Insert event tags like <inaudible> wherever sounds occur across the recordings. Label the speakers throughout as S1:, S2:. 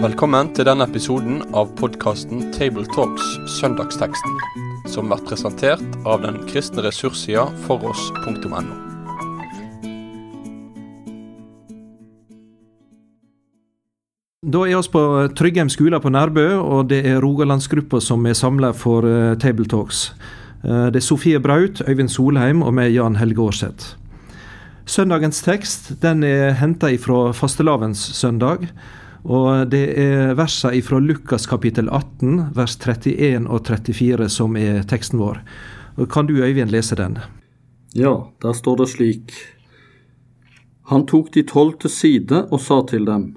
S1: Velkommen til denne episoden av podkasten Tabletalks Søndagsteksten, som blir presentert av den kristne ressurssida foross.no.
S2: Da er vi på Tryggheim skole på Nærbø, og det er Rogalandsgruppa som er samla for uh, Tabletalks. Uh, det er Sofie Braut, Øyvind Solheim og meg, Jan Helge Aarseth. Søndagens tekst den er henta fra fastelavnssøndag. Og det er versene fra Lukas kapittel 18, vers 31 og 34 som er teksten vår. Kan du Øyvind lese den?
S3: Ja, der står det slik. Han tok de tolv til side og sa til dem,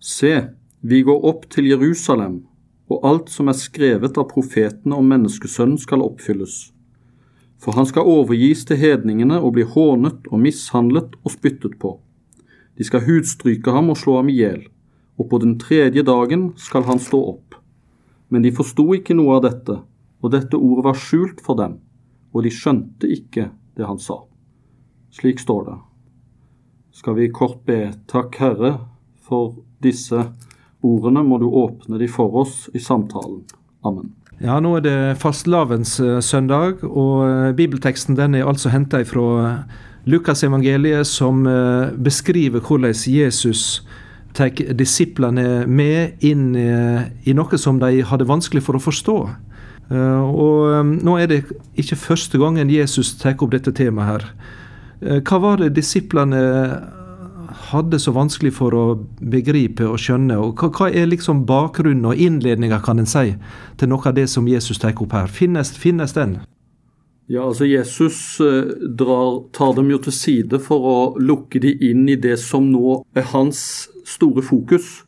S3: Se, vi går opp til Jerusalem, og alt som er skrevet av profetene om menneskesønnen skal oppfylles. For han skal overgis til hedningene og bli hånet og mishandlet og spyttet på. De skal hudstryke ham og slå ham i hjel og på den tredje dagen skal han stå opp. Men de forsto ikke noe av dette, og dette ordet var skjult for dem, og de skjønte ikke det han sa. Slik står det. Skal vi kort be, takk Herre, for disse ordene må du åpne de for oss i samtalen. Amen.
S2: Ja, nå er det fastelavns eh, og eh, bibelteksten den er altså henta fra Lukasevangeliet, som eh, beskriver hvordan Jesus tar disiplene med inn i noe som de hadde vanskelig for å forstå. Eh, og Nå er det ikke første gangen Jesus tar opp dette temaet. her. Eh, hva var det disiplene hadde så vanskelig for å begripe og skjønne? og Hva, er liksom bakgrunnen og innledninga kan en si, til noe av det som Jesus tar opp her? Finnes, finnes den?
S3: Ja, altså Jesus eh, drar, tar dem jo til side for å lukke de inn i det som nå er hans store fokus.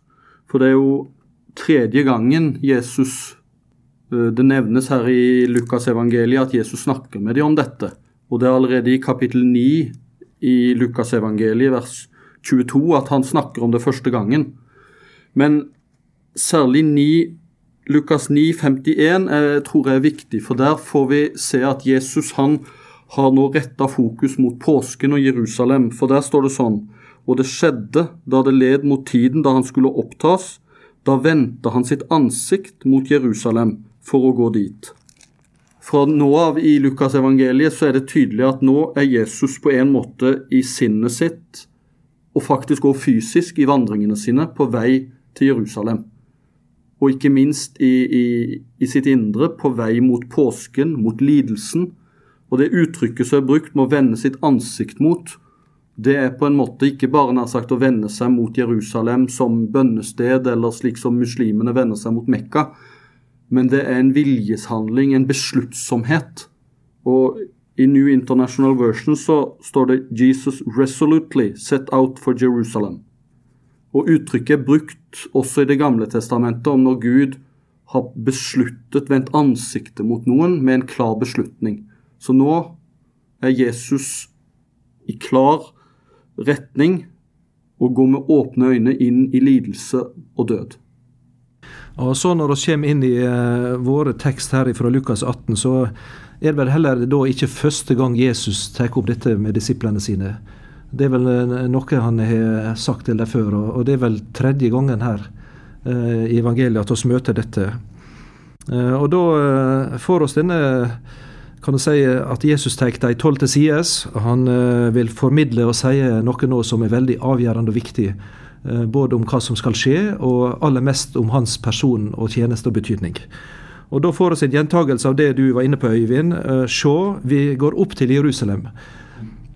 S3: For det er jo tredje gangen Jesus eh, Det nevnes her i Lukas evangeliet at Jesus snakker med dem om dette. Og det er allerede i kapittel 9 i Lukas evangeliet, vers 22, at han snakker om det første gangen. Men særlig 9, Lukas 9, 51 eh, tror jeg er viktig, for der får vi se at Jesus han har nå retta fokus mot påsken og Jerusalem. For der står det sånn og det skjedde da det led mot tiden da han skulle opptas, da vendte han sitt ansikt mot Jerusalem for å gå dit. Fra nå av i Lukas evangeliet så er det tydelig at nå er Jesus på en måte i sinnet sitt, og faktisk også fysisk i vandringene sine, på vei til Jerusalem. Og ikke minst i, i, i sitt indre på vei mot påsken, mot lidelsen. Og det uttrykket som er brukt med å vende sitt ansikt mot, det er på en måte ikke bare nær sagt å vende seg mot Jerusalem som bønnested, eller slik som muslimene vender seg mot Mekka, men det er en viljeshandling, en besluttsomhet. Og i New International Version så står det 'Jesus resolutely set out for Jerusalem'. Og uttrykket er brukt også i Det gamle testamentet om når Gud har besluttet, vendt ansiktet mot noen med en klar beslutning. Så nå er Jesus i klar retning og går med åpne øyne inn i lidelse og død.
S2: Og så Når vi kommer inn i uh, våre tekst her fra Lukas 18, så er det vel heller da ikke første gang Jesus tar opp dette med disiplene sine. Det er vel uh, noe han har sagt til dem før, og, det er vel tredje gangen her uh, i evangeliet at vi møter dette. og da får oss denne kan du si at Jesus tar de tolv til sides. Han vil formidle og si noe nå som er veldig avgjørende og viktig. Både om hva som skal skje, og aller mest om hans person og tjeneste og betydning. Og Da får vi en gjentagelse av det du var inne på, Øyvind. Uh, se, vi går opp til Jerusalem.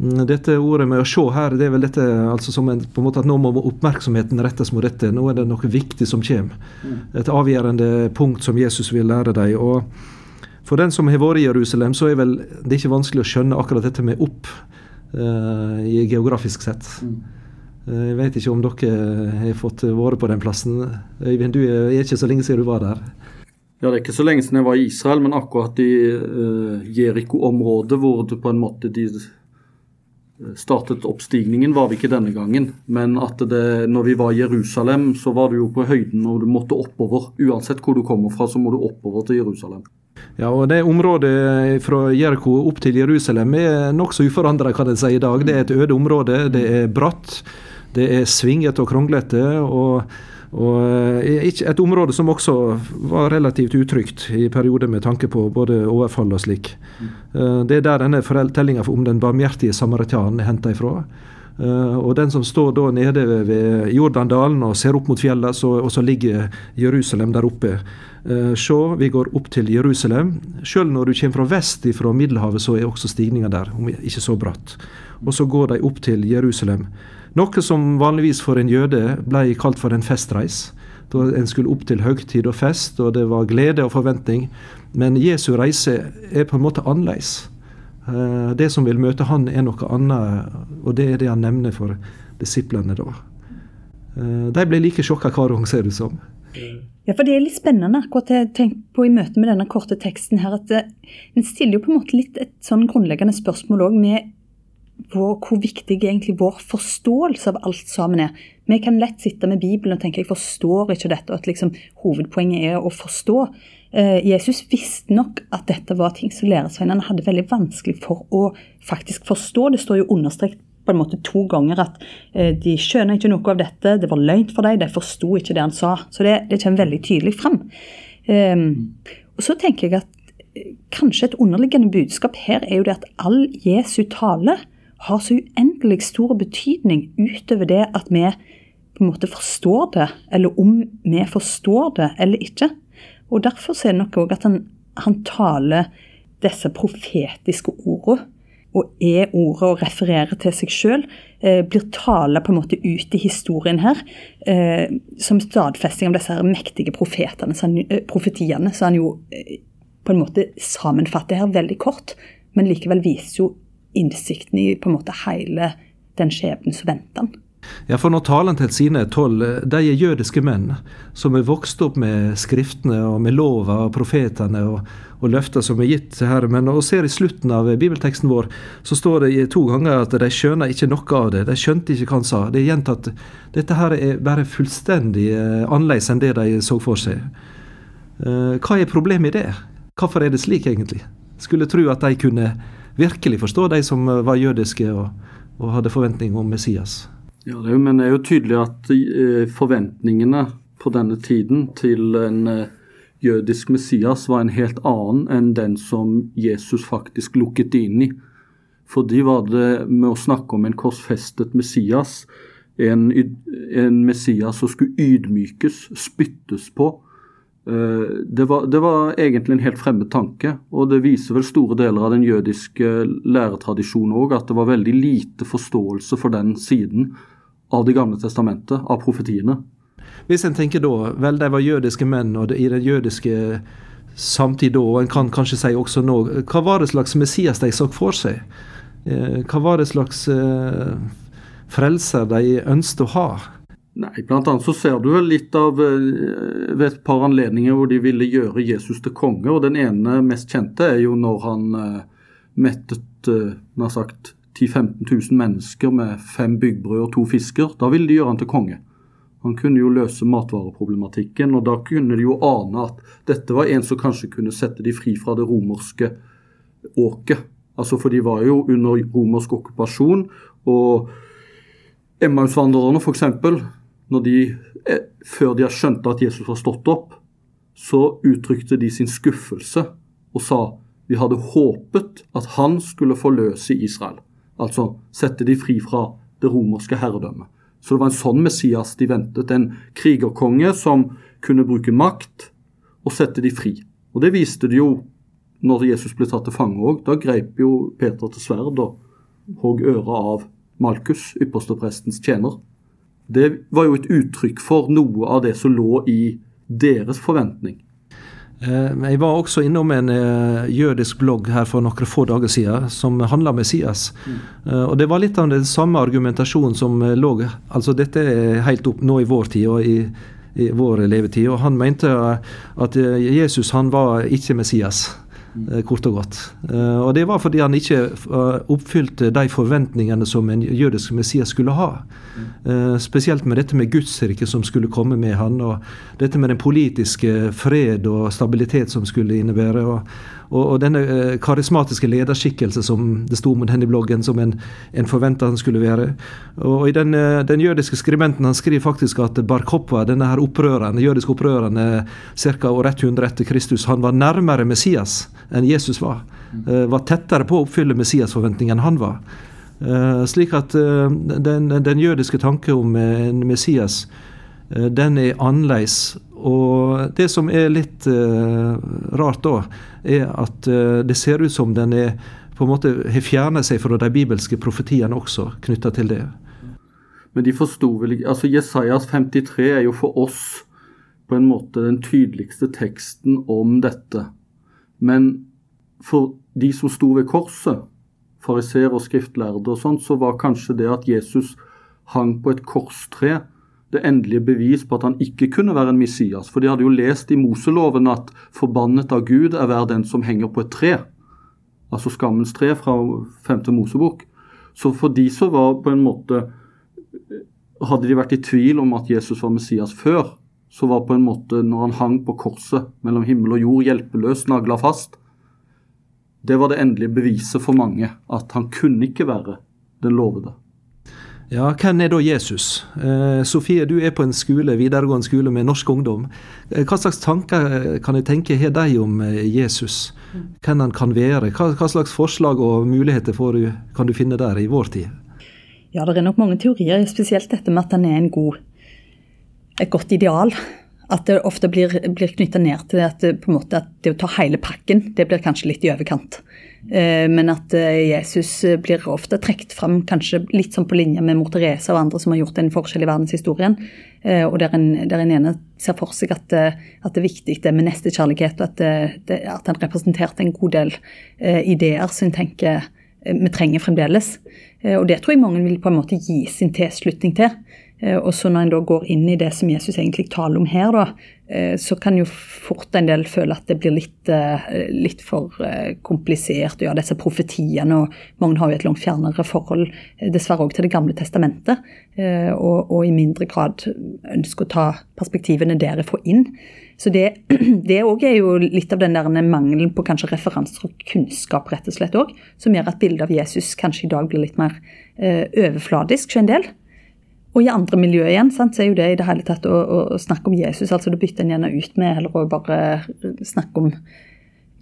S2: Mm, dette ordet med å se her, det er vel dette altså som en, på en måte at nå må oppmerksomheten rettes mot dette. Nå er det noe viktig som kommer. Mm. Et avgjørende punkt som Jesus vil lære dem. og for den som har vært i Jerusalem, så er vel det ikke vanskelig å skjønne akkurat dette med opp uh, i geografisk sett. Uh, jeg vet ikke om dere har fått vært på den plassen. Øyvind, du er ikke så lenge siden du var der.
S3: Ja, Det er ikke så lenge siden jeg var i Israel, men akkurat i uh, Jeriko-området, hvor det på en måte de startet oppstigningen, var vi ikke denne gangen. Men at det, når vi var i Jerusalem, så var du jo på høyden og du måtte oppover. Uansett hvor du kommer fra, så må du oppover til Jerusalem.
S2: Ja, og det Området fra Jeriko opp til Jerusalem er nokså uforandra si i dag. Det er et øde område. Det er bratt, det er svingete og kronglete. og og eh, Et område som også var relativt utrygt i perioder med tanke på både overfall og slik. Mm. Det er der denne fortellinga om den barmhjertige samaritanen er henta ifra. Uh, og den som står da nede ved Jordandalen og ser opp mot fjellet, så, og så ligger Jerusalem der oppe. Se, vi går opp til Jerusalem. Selv når du kommer fra vest fra Middelhavet, så er også stigninga der, om ikke så bratt. Og så går de opp til Jerusalem. Noe som vanligvis for en jøde ble kalt for en festreis. Da en skulle opp til høgtid og fest, og det var glede og forventning. Men Jesu reise er på en måte annerledes. Eh, det som vil møte han, er noe annet, og det er det han nevner for disiplene da. Eh, de ble like sjokka hver gang, ser det ut som.
S4: Ja, for Det er litt spennende akkurat jeg tenker på i møte med denne korte teksten. her, at eh, En stiller jo på en måte litt et sånn grunnleggende spørsmål òg med hvor, hvor, viktig egentlig vår forståelse av alt sammen er. Vi kan lett sitte med Bibelen og tenke jeg forstår ikke dette, og at liksom hovedpoenget er å forstå. Eh, Jesus visste nok at dette var ting som læresveinene hadde veldig vanskelig for å faktisk forstå. Det står jo understreket på en måte to ganger at eh, de skjønner ikke noe av dette, det var løgn for dem, de forsto ikke det han sa. Så det, det kommer veldig tydelig fram. Eh, og så tenker jeg at eh, kanskje et underliggende budskap her er jo det at all Jesu tale har så uendelig stor betydning utover det at vi på en måte forstår det, eller om vi forstår det eller ikke. Og Derfor er det nok òg at han, han, taler disse profetiske ordene, og er ordet og refererer til seg sjøl, eh, blir tala på en måte ut i historien her, eh, som stadfesting av disse her mektige eh, profetiene. Så han jo eh, på en måte sammenfatter her veldig kort, men likevel viser jo innsikten i på en måte hele den skjebnen som venter han.
S2: Ja, for når til sine tolv, de er jødiske menn som er vokst opp med skriftene og med lova og profetene og, og løfter som er gitt til Herren. Og ser i slutten av bibelteksten vår, så står det to ganger at de skjønner ikke noe av det. De skjønte ikke hva han sa. Det er gjentatt. Dette her er bare fullstendig eh, annerledes enn det de så for seg. Eh, hva er problemet i det? Hvorfor er det slik, egentlig? Skulle tro at de kunne virkelig forstå, de som var jødiske og, og hadde forventninger om Messias.
S3: Ja, det jo, men det er jo tydelig at eh, forventningene på denne tiden til en eh, jødisk Messias var en helt annen enn den som Jesus faktisk lukket inn i. For de var det med å snakke om en korsfestet Messias, en, en Messias som skulle ydmykes, spyttes på. Eh, det var, det var, egentlig en helt fremmed tanke, og det viser vel store deler av den jødiske læretradisjonen òg at det var veldig lite forståelse for den siden av Det gamle testamentet, av profetiene.
S2: Hvis en tenker da, vel de var jødiske menn, og det, i den jødiske samtid da, og en kan kanskje si også nå, hva var det slags Messias de så for seg? Eh, hva var det slags eh, frelser de ønsket å ha?
S3: Nei, blant annet så ser du vel litt av eh, ved et par anledninger hvor de ville gjøre Jesus til konge. og Den ene mest kjente er jo når han mettet nær sagt 10 000-15 000 mennesker med fem byggbrød og to fisker, da ville de gjøre han til konge. Han kunne jo løse matvareproblematikken, og da kunne de jo ane at dette var en som kanskje kunne sette de fri fra det romerske åket. Altså For de var jo under romersk okkupasjon, og Emmausvandrerne f.eks., de, eh, før de har skjønt at Jesus har stått opp, så uttrykte de sin skuffelse og sa vi hadde håpet at han skulle forløse Israel. Altså sette de fri fra det romerske herredømmet. Så det var en sånn Messias de ventet. En krigerkonge som kunne bruke makt og sette de fri. Og det viste de jo når Jesus ble tatt til fange òg. Da greip jo Peter til sverd og hogg øret av Malkus, yppersteprestens tjener. Det var jo et uttrykk for noe av det som lå i deres forventning.
S2: Eh, jeg var også innom en eh, jødisk blogg her for noen få dager siden som handla om Messias. Mm. Eh, og Det var litt av den samme argumentasjonen som lå altså Dette er helt opp nå i vår tid og i, i vår levetid. og Han mente at Jesus han var ikke Messias. Eh, kort og godt. Eh, og det var fordi han ikke oppfylte de forventningene som en jødisk Messias skulle ha. Spesielt med dette med Gudsriket som skulle komme med han, og dette med den politiske fred og stabilitet som skulle innebære. og og, og denne eh, karismatiske lederskikkelse som det sto mot henne i bloggen, som en, en forventa han skulle være. Og i den, eh, den, jødiske skribenten han skriver faktisk at Bar Koppa, denne her opprøreren, jødiske opprøreren ca. år 100 etter Kristus, han var nærmere Messias enn Jesus var. Uh, var tettere på å oppfylle Messias-forventningen enn han var. Uh, slik at uh, den, den, jødiske tanke om en Messias den er annerledes. Og det som er litt rart da, er at eh, det ser ut som den er, på en måte har fjernet seg fra de bibelske profetiene også, knytta til det.
S3: Men de forsto vel ikke altså Jesajas 53 er jo for oss på en måte den tydeligste teksten om dette. Men for de som sto ved korset, fariseer og skriftlærde og sånt, så var kanskje det at Jesus hang på et korstre det endelige bevis på at han ikke kunne være en Messias. For de hadde jo lest i Moseloven at 'forbannet av Gud er hver den som henger på et tre'. Altså skammens tre fra 5. Mosebok. Så for de så var på en måte Hadde de vært i tvil om at Jesus var Messias før, så var på en måte når han hang på korset mellom himmel og jord, hjelpeløs, nagla fast Det var det endelige beviset for mange, at han kunne ikke være den lovede.
S2: Ja, hvem er da Jesus? Eh, Sofie, du er på en skole, videregående skole med norsk ungdom. Eh, hva slags tanker eh, kan jeg tenke har de om eh, Jesus? Hvem han kan være? Hva, hva, slags forslag og muligheter du, kan du finne der i vår tid?
S4: Ja, det er nok mange teorier, spesielt dette med at han er en god, et godt ideal. At det ofte blir, blir knytta ned til at måte, at det å ta hele pakken, det blir kanskje litt i overkant. Eh, men at eh, Jesus eh, blir ofte trukket fram kanskje litt sånn på linje med mor Teresa og andre som har gjort en forskjell i verdenshistorien. Og der en, der en ene ser for seg at, at, det er viktig det med nestekjærlighet, og at, det, at han representerte en god del ideer som en tenker vi trenger fremdeles. Og det tror jeg mange vil på en måte gi sin tilslutning til. Eh, og så når en da går inn i det som Jesus egentlig taler om her, da, eh, så kan jo fort en del føle at det blir litt, eh, litt for komplisert. Ja, disse profetiene, og mange har jo et langt fjernere forhold dessverre òg til Det gamle testamentet. Og, og, i mindre grad ønsker å ta perspektivene derifra inn. Så det, <clears throat> òg er jo litt av den der mangelen på kanskje referanser og kunnskap, rett og slett òg, som gjør at bildet av Jesus kanskje i dag blir litt mer overfladisk for en del. Og i andre miljøer igjen sant, så er jo det i det hele tatt å, å snakke om Jesus. altså Det bytter en gjerne ut med heller å bare snakke om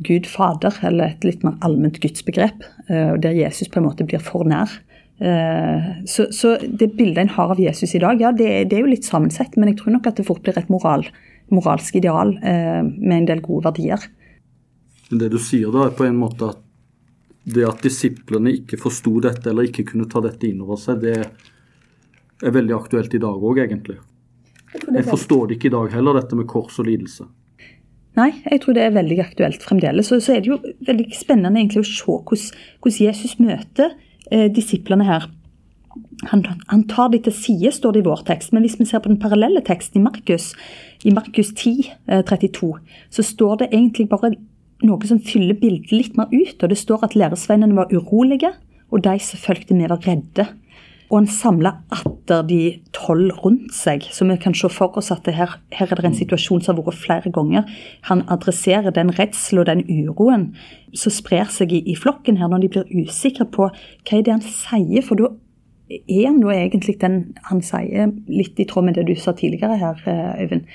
S4: Gud Fader, eller et litt mer allment gudsbegrep, uh, der Jesus på en måte blir for nær. Uh, så, så, det bildet en har av Jesus i dag, ja, det, det, er jo litt sammensett, men jeg tror nok at det fort blir et moral, moralsk ideal uh, med en del gode verdier.
S3: Det du sier da, er på en måte at det at disiplene ikke forsto dette, eller ikke kunne ta dette inn over seg, det er veldig aktuelt i dag òg, egentlig. Jeg, jeg forstår det ikke i dag heller, dette med kors og lidelse.
S4: Nei, jeg tror det er veldig aktuelt fremdeles. Så, så er det jo veldig spennende egentlig å se hvordan, hvordan Jesus møter eh, disiplene her. Han, han, tar de til side, står det i vår tekst. Men hvis vi ser på den parallelle teksten i Markus, i Markus 10, eh, 32, så står det egentlig bare noe som fyller bildet litt mer ut. Og det står at læresveinene var urolige, og de som fulgte med, var redde. Og han samla atter de tolv rundt seg. Så vi kan se for oss at her, her, er det en situasjon som har vært flere ganger. Han adresserer den redselen og den uroen som sprer seg i, i, flokken her, når de blir usikre på hva er det han sier. For da er han jo egentlig den han sier, litt i tråd med det du sa tidligere her, eh, Øyvind.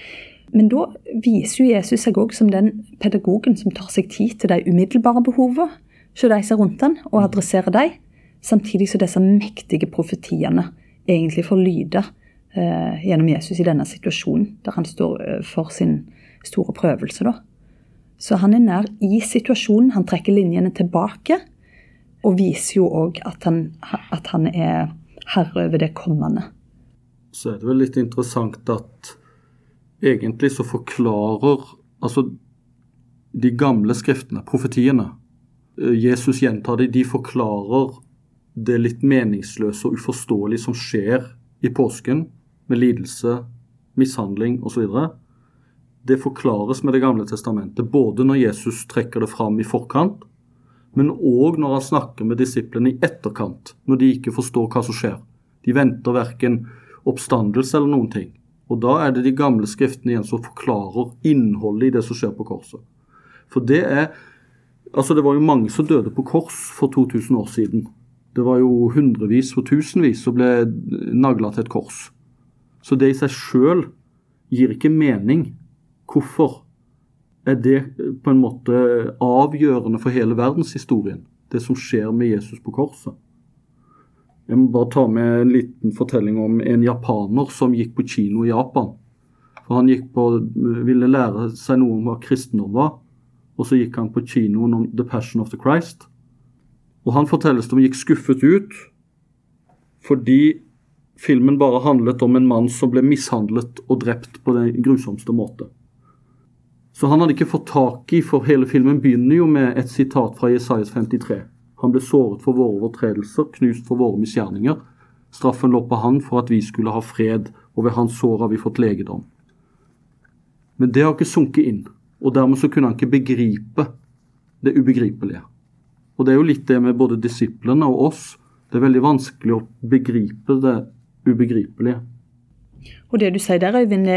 S4: Men da viser jo Jesus seg òg som den pedagogen som tar seg tid til de umiddelbare behovene hos de som er rundt han, og adresserer dem. Samtidig som disse mektige profetiene egentlig får lyde eh, gjennom Jesus i denne situasjonen, der han står eh, for sin store prøvelse. da. Så han er nær i situasjonen. Han trekker linjene tilbake, og viser jo òg at, at, han er herre over det kommende.
S3: Så er det vel litt interessant at egentlig så forklarer altså de gamle skriftene, profetiene eh, Jesus gjentar de, de forklarer det litt meningsløse og uforståelige som skjer i påsken, med lidelse, mishandling osv., det forklares med Det gamle testamentet, både når Jesus trekker det fram i forkant, men òg når han snakker med disiplene i etterkant, når de ikke forstår hva som skjer. De venter verken oppstandelse eller noen ting. Og da er det de gamle skriftene igjen som forklarer innholdet i det som skjer på korset. For det er Altså, det var jo mange som døde på kors for 2000 år siden. Det var jo hundrevis og tusenvis som ble nagla til et kors. Så det i seg sjøl gir ikke mening. Hvorfor er det på en måte avgjørende for hele verdenshistorien, det som skjer med Jesus på korset? Jeg må bare ta med en liten fortelling om en japaner som gikk på kino i Japan. For Han gikk på, ville lære seg noe om hva kristendom var, og så gikk han på kinoen om The Passion of the Christ. Og han fortelles om gikk skuffet ut fordi filmen bare handlet om en mann som ble mishandlet og drept på den grusomste måte. Så han hadde ikke fått tak i, for hele filmen begynner jo med et sitat fra Jesajas 53. Han ble såret for våre overtredelser, knust for våre misgjerninger. Straffen lå på han for at vi skulle ha fred, og ved hans sår har vi fått legedom. Men det har ikke sunket inn, og dermed så kunne han ikke begripe det ubegripelige. Og det er jo litt det med både disiplene og oss. Det er veldig vanskelig å begripe det ubegripelige.
S4: Og det du sier der, Øyvind,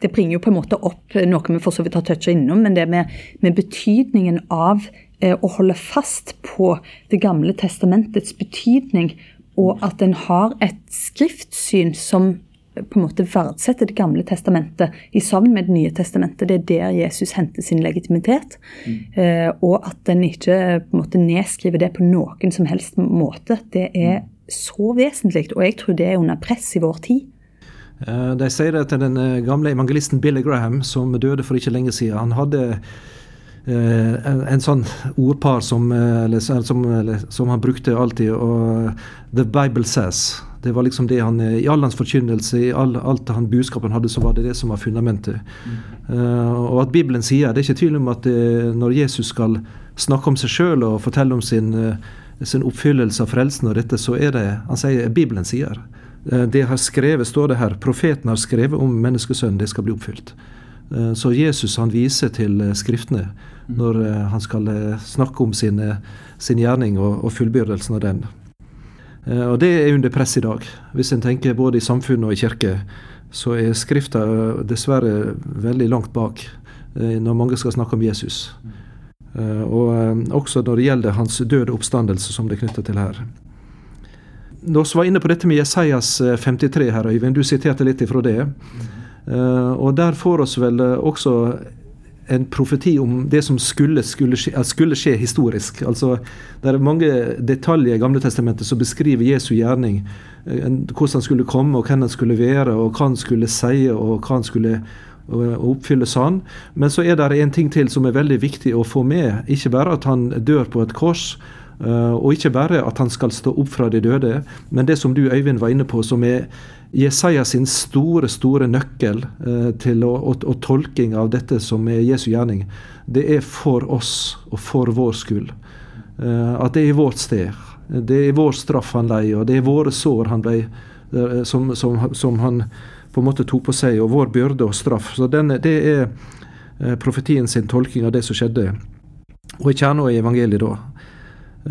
S4: det bringer jo på en måte opp noe vi for så vidt har toucha innom, men det med, med betydningen av Eh, å holde fast på Det gamle testamentets betydning, og at en har et skriftsyn som på en måte verdsette Det gamle testamentet i sammen med Det nye testamentet. Det er der Jesus henter sin legitimitet. Mm. Eh, og at en ikke på en måte nedskriver det på noen som helst måte. Det er så vesentlig, og jeg tror det er under press i vår tid.
S2: Eh, de sier det til den gamle evangelisten Billy Graham, som døde for ikke lenge siden. Han hadde Eh, en, en, sånn ordpar som, eh, eller, som, som, han brukte alltid. og The Bible says. Det var liksom det han, I all hans forkynnelse, i all, alt han budskapen hadde, så var det det som var fundamentet. Mm. Uh, og at Bibelen sier Det er ikke tvil om at det, når Jesus skal snakke om seg sjøl og fortelle om sin, sin, oppfyllelse av frelsen, og dette, så er det Han sier Bibelen sier. Uh, det har skrevet, står det her. Profeten har skrevet om menneskesønnen, det skal bli oppfylt. Uh, så Jesus han viser til Skriftene når eh, han skal eh, snakke om sin, sin gjerning og, og fullbyrdelsen av den. Eh, og Det er under press i dag. Hvis en tenker både i samfunnet og i kirke, så er Skrifta dessverre veldig langt bak når mange skal snakke om Jesus. Og også når det gjelder hans døde oppstandelse, som det er knytta til her. Nå var inne på dette med Jesajas 53 her, Øyvind. Du siterte litt ifra det. Og der får oss vel også en profeti om det som skulle, skulle, skje, skulle skje, historisk. Altså, Det er mange detaljer i Gamle testamentet som beskriver Jesu gjerning. Eh, hvordan han skulle komme, og hvem han skulle være, og hva han skulle si, og hva han skulle oppfylle sånn. Men så er det en ting til som er veldig viktig å få med. Ikke bare at han dør på et kors, eh, og ikke bare at han skal stå opp fra de døde, men det som du Øyvind var inne på, som er Jesaja sin store store nøkkel eh, til å, å, å, tolking av dette som er Jesu gjerning, det er for oss og for vår skyld. Eh, at det er i vårt sted. Det er vår straff han lei, og det er våre sår han ble, eh, som, som, som, han på en måte tok på seg, og vår byrde og straff. Så denne, Det er eh, profetien sin tolking av det som skjedde. Og i kjerna i evangeliet da.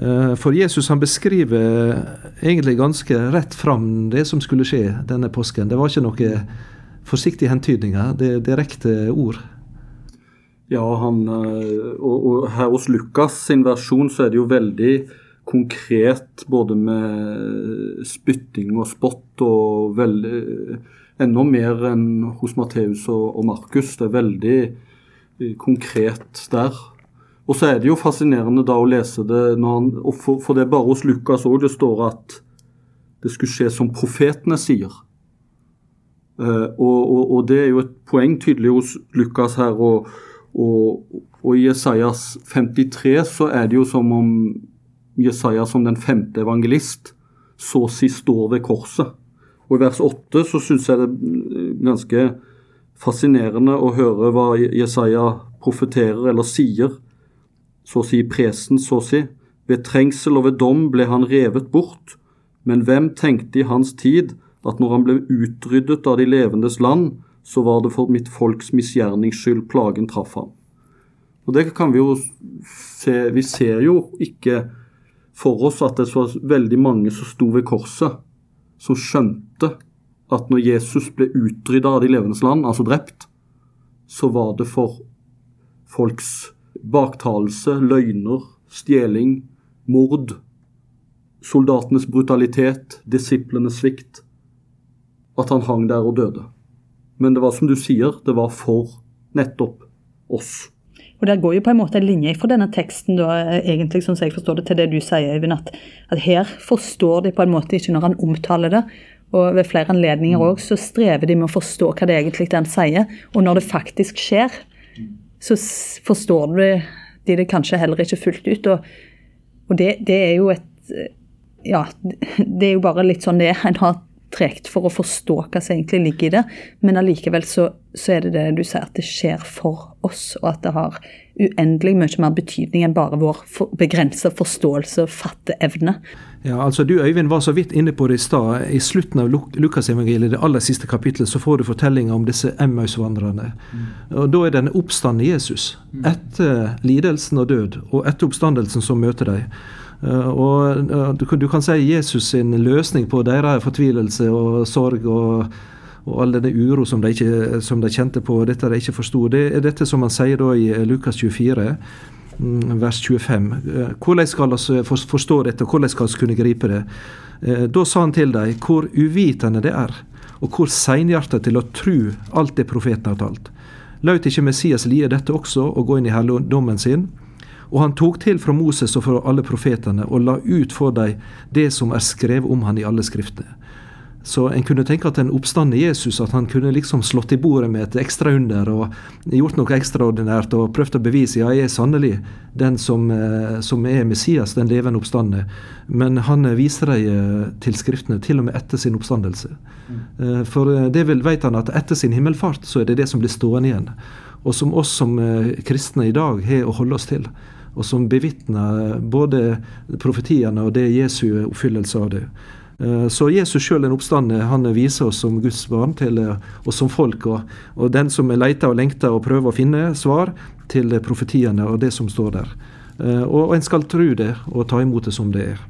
S2: Eh, for Jesus han beskriver egentlig ganske rett fram det som skulle skje denne påsken. Det var ikke noen forsiktige hentydninger, det er direkte ord.
S3: Ja, han, eh, og, og, her hos Lukas sin versjon så er det jo veldig konkret både med spytting og spott og veldig Enda mer enn hos Matteus og, og Markus. Det er veldig konkret der. Og så er det jo fascinerende da å lese det, han, for, for, det er bare hos Lukas òg det står at det skulle skje som profetene sier. Uh, og, og, og, det er jo et poeng tydelig hos Lukas her. Og, og i Jesajas 53 så er det jo som om Jesaja som den femte evangelist så å si står ved korset. Og i vers 8 så syns jeg det er ganske fascinerende å høre hva Jesaja profeterer eller sier så å si presen, så si. Ved trengsel og ved dom ble han revet bort, men hvem tenkte i hans tid at når han ble utryddet av de levendes land, så var det for mitt folks misgjernings skyld plagen traff ham. Og det kan Vi jo se, vi ser jo ikke for oss at det var veldig mange som sto ved korset, som skjønte at når Jesus ble utrydda av de levendes land, altså drept, så var det for folks baktalelse, løgner, stjeling, mord, soldatenes brutalitet, disiplenes svikt, at han hang der og døde. Men det var som du sier, det var for nettopp oss.
S4: Og Der går jo på en måte en linje fra denne teksten da, egentlig, som jeg forstår det, til det du sier, Øyvind. At, at, her forstår de på en måte ikke når han omtaler det. Og ved flere anledninger òg så strever de med å forstå hva det egentlig er han sier. Og når det faktisk skjer, så forstår de det kanskje heller ikke fullt ut. Og, og det, det, er jo et Ja, <laughs> det er jo bare litt sånn det er. En har tregt for å forstå hva som egentlig ligger i det, men allikevel så, så, er det det du sier, at det skjer for oss, og at det har uendelig mye mer betydning enn bare vår for, begrensa forståelse og fatteevne.
S2: Ja, altså Du Øyvind var så vidt inne på det i stad. I slutten av Lukasevangeliet, det aller siste kapitlet, så får du fortellinga om disse Emmaus-vandrerne. Mm. Og Da er det en oppstand i Jesus. Mm. Etter lidelsen og død, og etter oppstandelsen som møter dem. Eh, og eh, Du kan si Jesus sin løsning på deres fortvilelse og sorg og, og all denne uro som de, ikke, som de kjente på, dette de ikke forsto. Det er dette som han sier da i Lukas 24 mm, vers 25. Eh, hvordan skal vi forstå dette, og hvordan skal vi kunne gripe det? Da sa han til dem hvor uvitende det er, og hvor seinhjerta til å tru alt det profeten har talt. Laut ikke Messias lie dette også, og gå inn i helligdommen sin? Og han tok til fra Moses og fra alle profetene og la ut for dem det som er skrevet om han i alle skriftene. Så en kunne tenke at den oppstandende Jesus at han kunne liksom slått i bordet med et ekstra under og gjort noe ekstraordinært og prøvd å bevise ja, jeg er sannelig den som, eh, som er Messias, den levende oppstandende. Men han viser dem eh, til Skriftene, til og med etter sin oppstandelse. Mm. For det vet han at etter sin himmelfart så er det det som blir stående igjen. Og som oss som kristne i dag har å holde oss til og som bevitner både profetiene og det Jesu oppfyllelse av det. Eh, så Jesus sjøl, den oppstande, han viser oss som Guds barn til eh, oss som folk. Og, og den som leter og lengter og prøver å finne svar til profetiene og det som står der. Eh, og, og en skal tro det og ta imot det som det er.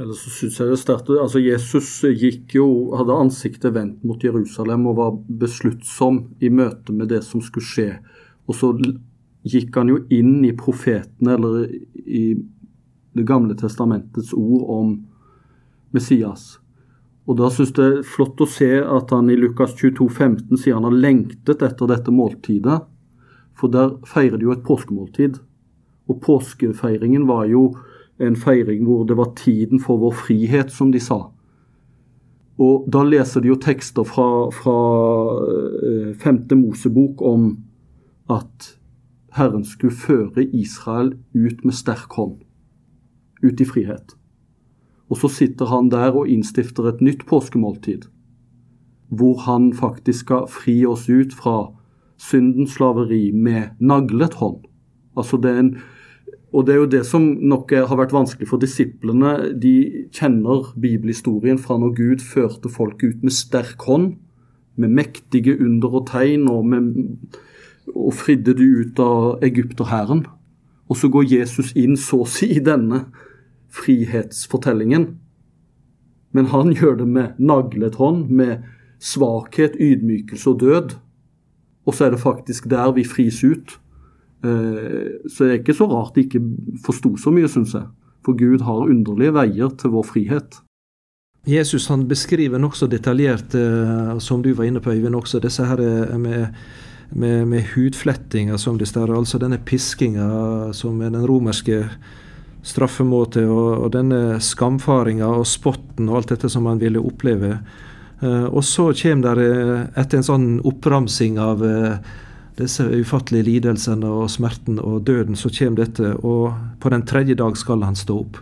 S3: Eller så synes jeg det startet, altså Jesus gikk jo, hadde ansiktet vendt mot Jerusalem og var besluttsom i møte med det som skulle skje. Og så gikk han jo inn i profetene, eller i Det gamle testamentets ord om Messias. Og da synes det er flott å se at han i Lukas 22, 15 sier han har lengtet etter dette måltidet. For der feirer de jo et påskemåltid. Og påskefeiringen var jo en feiring hvor det var tiden for vår frihet, som de sa. Og da leser de jo tekster fra, fra eh, femte Mosebok om at Herren skulle føre Israel ut med sterk hånd, ut i frihet. Og så sitter han der og innstifter et nytt påskemåltid, hvor han faktisk skal fri oss ut fra syndens slaveri med naglet hånd. Altså det er en, og det er jo det som nok har vært vanskelig for disiplene. De kjenner bibelhistorien fra når Gud førte folk ut med sterk hånd, med mektige under og tegn og med og fridde de ut av egypterhæren. Og så går Jesus inn så å si i denne frihetsfortellingen. Men han <laughs> gjør det med naglet hånd, med svakhet, ydmykelse og død. Og så er det faktisk der vi fris ut. Eh, så det er ikke så rart de ikke forsto så mye, syns jeg. For Gud har underlige veier til vår frihet.
S2: Jesus han beskriver nokså detaljert, eh, som du var inne på, Øyvind, også disse her eh, med med, med hudflettinga som det står, altså denne piskinga som den romerske straffemåte, og, og denne skamfaringa og spotten og alt dette som han ville oppleve. Uh, og så kommer det, uh, etter en sånn oppramsing av uh, disse ufattelige lidelsene og smerten og døden, så kommer dette, og på den tredje dag skal han stå opp.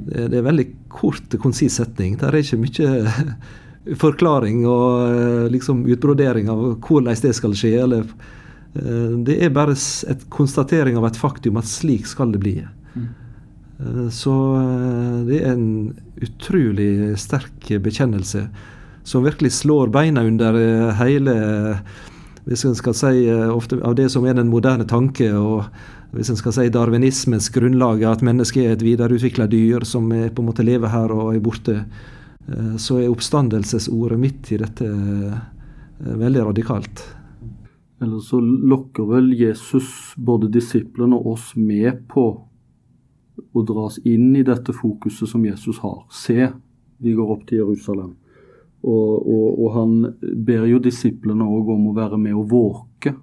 S2: Det, er en veldig kort, konsis setning. Det er ikke mye <laughs> forklaring og eh, liksom utbrodering av hvordan det skal skje. eller eh, Det er bare et konstatering av et faktum at slik skal det bli. Mm. Så det er en utrolig sterk bekjennelse som virkelig slår beina under hele hvis en skal si ofte av det som er den moderne tanke, og hvis en skal si darwinismens grunnlag, at mennesket er et videreutvikla dyr som på en måte lever her og er borte, så er oppstandelsesordet midt i dette veldig radikalt.
S3: Eller så lokker vel Jesus både disiplene og oss med på å dras inn i dette fokuset som Jesus har. Se, vi går opp til Jerusalem. Og, og, og han ber jo disiplene òg om å være med og våke.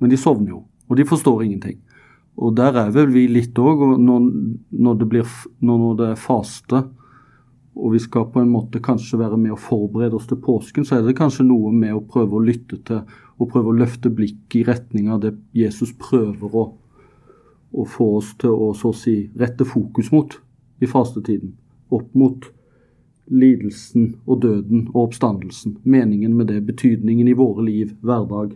S3: Men de sovner jo, og de forstår ingenting. Og der er vel vi litt òg, når, når, det når det er faste og vi skal på en måte kanskje være med å forberede oss til påsken, så er det kanskje noe med å prøve å lytte til og prøve å løfte blikket i retning av det Jesus prøver å, å få oss til å så å si rette fokus mot i fastetiden. Opp mot lidelsen og døden og oppstandelsen. Meningen med det, betydningen i våre liv, hverdag.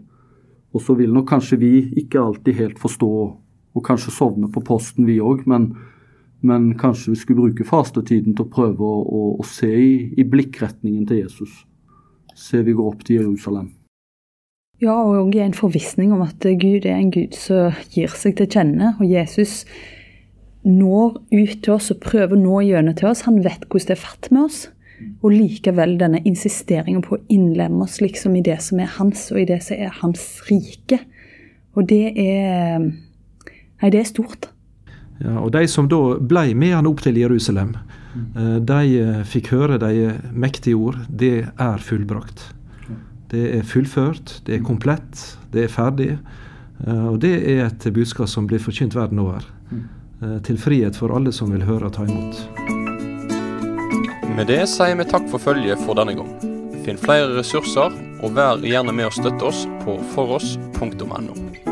S3: Og så vil nok kanskje vi ikke alltid helt forstå, og kanskje sovne på posten vi òg, men men kanskje vi skulle bruke fastetiden til å prøve å, å, å se i, i, blikkretningen til Jesus. Se vi går opp til Jerusalem.
S4: Ja, og i en forvissning om at Gud er en Gud som gir seg til kjenne. Og Jesus når ut til oss og prøver å nå gjennom til oss. Han vet hvordan det er fatt med oss. Og likevel denne insisteringen på å innlemme oss liksom i det som er hans, og i det som er hans rike. Og det er Nei, det er stort.
S2: Ja, og De som da ble med han opp til Jerusalem, mm. de eh, fikk høre de mektige ord. Det er fullbrakt. Det er fullført, det er komplett, det er ferdig. Eh, og det er et budskap som blir forkynt verden over. Mm. Til frihet for alle som vil høre og ta imot.
S1: Med det sier vi takk for følget for denne gang. Finn flere ressurser, og vær gjerne med å støtte oss på foross.no.